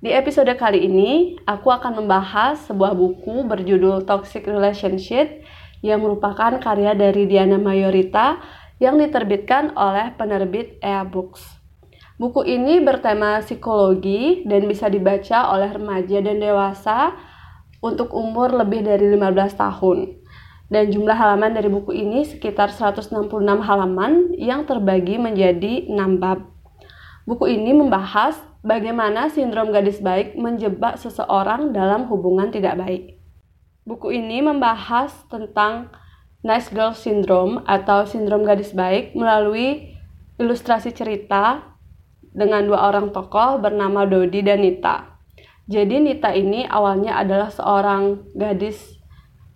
Di episode kali ini, aku akan membahas sebuah buku berjudul Toxic Relationship yang merupakan karya dari Diana Mayorita yang diterbitkan oleh penerbit Ea Books. Buku ini bertema psikologi dan bisa dibaca oleh remaja dan dewasa untuk umur lebih dari 15 tahun. Dan jumlah halaman dari buku ini sekitar 166 halaman yang terbagi menjadi 6 bab. Buku ini membahas bagaimana sindrom gadis baik menjebak seseorang dalam hubungan tidak baik. Buku ini membahas tentang nice girl syndrome atau sindrom gadis baik melalui ilustrasi cerita dengan dua orang tokoh bernama Dodi dan Nita. Jadi Nita ini awalnya adalah seorang gadis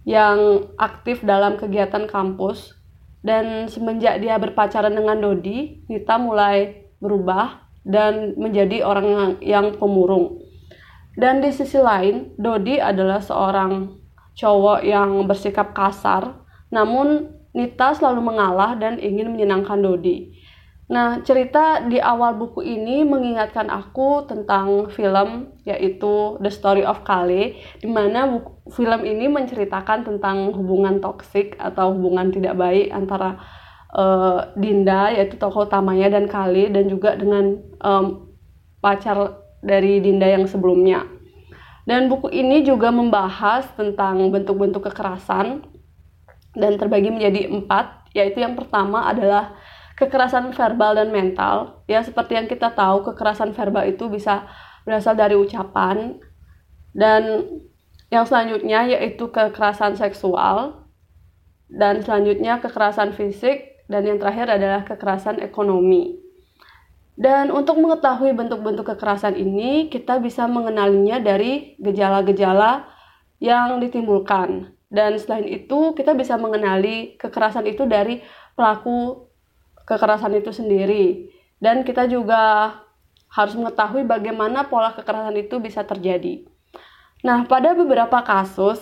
yang aktif dalam kegiatan kampus dan semenjak dia berpacaran dengan Dodi, Nita mulai berubah dan menjadi orang yang, pemurung. Dan di sisi lain, Dodi adalah seorang cowok yang bersikap kasar, namun Nita selalu mengalah dan ingin menyenangkan Dodi. Nah, cerita di awal buku ini mengingatkan aku tentang film yaitu The Story of Kale, di mana film ini menceritakan tentang hubungan toksik atau hubungan tidak baik antara uh, Dinda yaitu tokoh utamanya dan Kale dan juga dengan um, pacar dari Dinda yang sebelumnya. Dan buku ini juga membahas tentang bentuk-bentuk kekerasan dan terbagi menjadi empat, yaitu yang pertama adalah kekerasan verbal dan mental. Ya, seperti yang kita tahu, kekerasan verbal itu bisa berasal dari ucapan dan yang selanjutnya yaitu kekerasan seksual dan selanjutnya kekerasan fisik dan yang terakhir adalah kekerasan ekonomi. Dan untuk mengetahui bentuk-bentuk kekerasan ini, kita bisa mengenalinya dari gejala-gejala yang ditimbulkan. Dan selain itu, kita bisa mengenali kekerasan itu dari pelaku kekerasan itu sendiri dan kita juga harus mengetahui bagaimana pola kekerasan itu bisa terjadi. Nah, pada beberapa kasus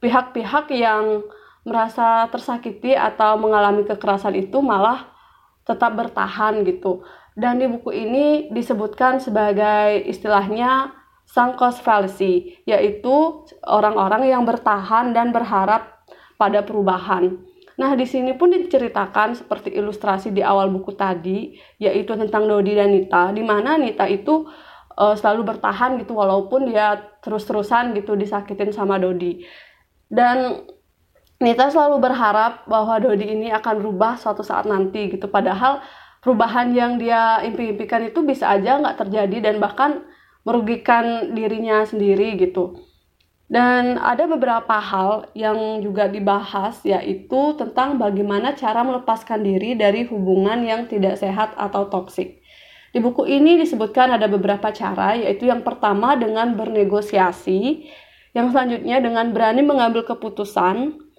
pihak-pihak yang merasa tersakiti atau mengalami kekerasan itu malah tetap bertahan gitu. Dan di buku ini disebutkan sebagai istilahnya sunk fallacy, yaitu orang-orang yang bertahan dan berharap pada perubahan. Nah, di sini pun diceritakan seperti ilustrasi di awal buku tadi, yaitu tentang Dodi dan Nita, di mana Nita itu uh, selalu bertahan gitu walaupun dia terus-terusan gitu disakitin sama Dodi. Dan Nita selalu berharap bahwa Dodi ini akan berubah suatu saat nanti gitu. Padahal perubahan yang dia impi-impikan itu bisa aja nggak terjadi dan bahkan merugikan dirinya sendiri gitu. Dan ada beberapa hal yang juga dibahas yaitu tentang bagaimana cara melepaskan diri dari hubungan yang tidak sehat atau toksik. Di buku ini disebutkan ada beberapa cara yaitu yang pertama dengan bernegosiasi, yang selanjutnya dengan berani mengambil keputusan,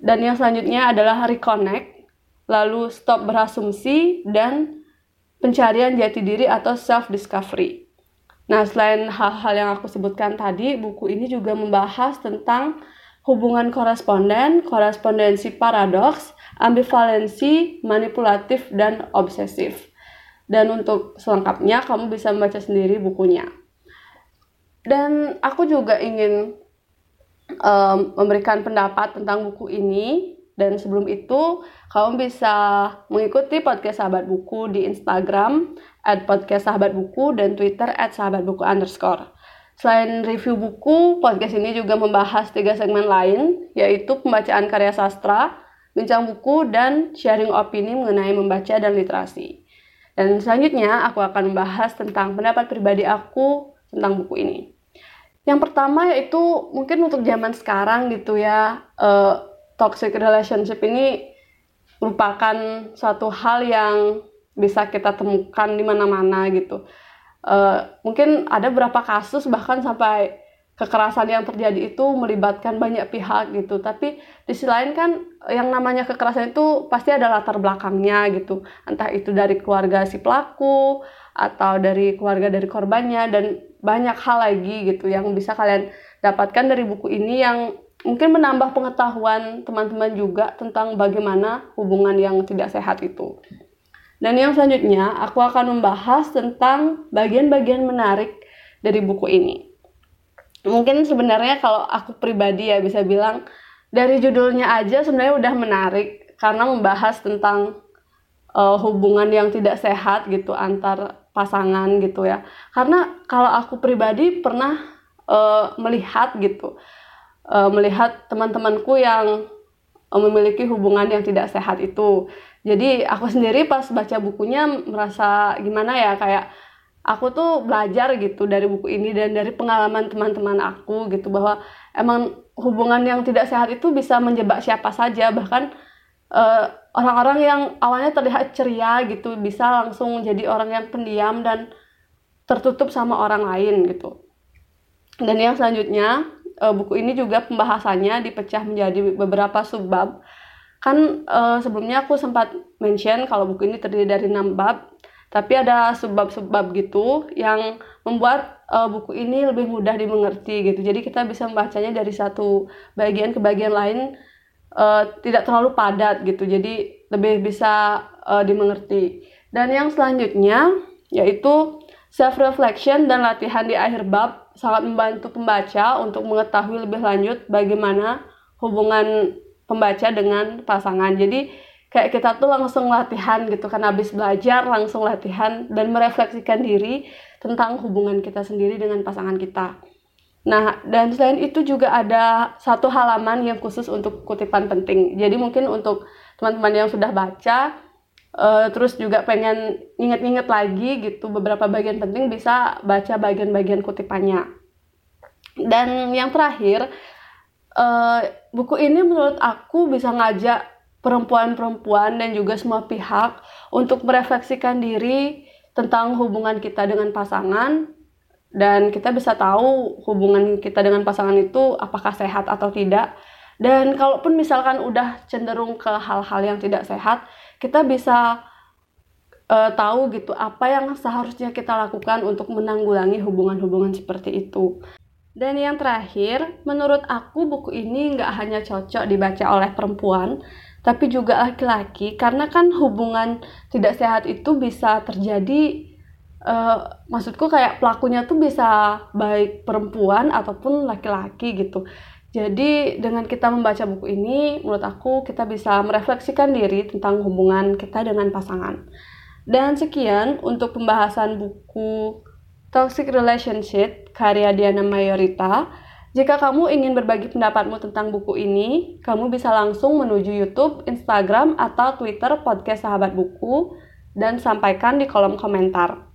dan yang selanjutnya adalah reconnect, lalu stop berasumsi dan pencarian jati diri atau self discovery. Nah, selain hal-hal yang aku sebutkan tadi, buku ini juga membahas tentang hubungan koresponden, korespondensi paradoks, ambivalensi, manipulatif, dan obsesif. Dan untuk selengkapnya, kamu bisa membaca sendiri bukunya. Dan aku juga ingin um, memberikan pendapat tentang buku ini. Dan sebelum itu, kamu bisa mengikuti podcast Sahabat Buku di Instagram at podcast sahabat buku dan Twitter at sahabat buku underscore. Selain review buku, podcast ini juga membahas tiga segmen lain, yaitu pembacaan karya sastra, bincang buku, dan sharing opini mengenai membaca dan literasi. Dan selanjutnya, aku akan membahas tentang pendapat pribadi aku tentang buku ini. Yang pertama yaitu mungkin untuk zaman sekarang gitu ya, uh, toxic relationship ini merupakan suatu hal yang bisa kita temukan di mana-mana gitu. uh, mungkin ada beberapa kasus bahkan sampai kekerasan yang terjadi itu melibatkan banyak pihak gitu. Tapi di sisi lain kan yang namanya kekerasan itu pasti ada latar belakangnya gitu. Entah itu dari keluarga si pelaku atau dari keluarga dari korbannya dan banyak hal lagi gitu yang bisa kalian dapatkan dari buku ini yang mungkin menambah pengetahuan teman-teman juga tentang bagaimana hubungan yang tidak sehat itu. Dan yang selanjutnya, aku akan membahas tentang bagian-bagian menarik dari buku ini mungkin sebenarnya kalau aku pribadi ya bisa bilang dari judulnya aja sebenarnya udah menarik karena membahas tentang uh, hubungan yang tidak sehat gitu antar pasangan gitu ya. Karena kalau aku pribadi pernah uh, melihat gitu uh, melihat teman-temanku yang memiliki hubungan yang tidak sehat itu. Jadi aku sendiri pas baca bukunya merasa gimana ya kayak aku tuh belajar gitu dari buku ini dan dari pengalaman teman-teman aku gitu bahwa emang hubungan yang tidak sehat itu bisa menjebak siapa saja. Bahkan eh, orang-orang yang awalnya terlihat ceria gitu bisa langsung jadi orang yang pendiam dan tertutup sama orang lain gitu. Dan yang selanjutnya uh, buku ini juga pembahasannya dipecah menjadi beberapa subbab. Kan uh, sebelumnya aku sempat mention kalau buku ini terdiri dari 6 bab tapi ada sebab-sebab gitu yang membuat uh, buku ini lebih mudah dimengerti gitu. Jadi kita bisa membacanya dari satu bagian ke bagian lain uh, tidak terlalu padat gitu. Jadi lebih bisa uh, dimengerti. Dan yang selanjutnya yaitu self reflection dan latihan di akhir bab sangat membantu pembaca untuk mengetahui lebih lanjut bagaimana hubungan pembaca dengan pasangan. Jadi kayak kita tuh langsung latihan gitu kan habis belajar langsung latihan dan merefleksikan diri tentang hubungan kita sendiri dengan pasangan kita. Nah, dan selain itu juga ada satu halaman yang khusus untuk kutipan penting. Jadi mungkin untuk teman-teman yang sudah baca, uh, terus juga pengen inget-inget lagi gitu beberapa bagian penting bisa baca bagian-bagian kutipannya. Dan yang terakhir, uh, buku ini menurut aku bisa ngajak perempuan-perempuan dan juga semua pihak untuk merefleksikan diri tentang hubungan kita dengan pasangan. Dan kita bisa tahu hubungan kita dengan pasangan itu apakah sehat atau tidak. Dan kalaupun misalkan udah cenderung ke hal-hal yang tidak sehat kita bisa uh, tahu gitu apa yang seharusnya kita lakukan untuk menanggulangi hubungan-hubungan seperti itu. Dan yang terakhir, menurut aku buku ini nggak hanya cocok dibaca oleh perempuan, tapi juga laki-laki karena kan hubungan tidak sehat itu bisa terjadi uh, maksudku kayak pelakunya tuh bisa baik perempuan ataupun laki-laki gitu. Jadi dengan kita membaca buku ini menurut aku kita bisa merefleksikan diri tentang hubungan kita dengan pasangan. Dan sekian untuk pembahasan buku Toxic Relationship karya Diana Mayorita jika kamu ingin berbagi pendapatmu tentang buku ini, kamu bisa langsung menuju YouTube, Instagram, atau Twitter podcast Sahabat Buku dan sampaikan di kolom komentar.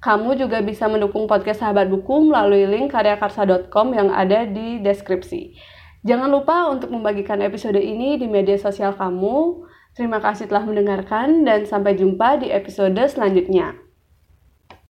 Kamu juga bisa mendukung podcast Sahabat Buku melalui link karyakarsa.com yang ada di deskripsi. Jangan lupa untuk membagikan episode ini di media sosial kamu. Terima kasih telah mendengarkan dan sampai jumpa di episode selanjutnya.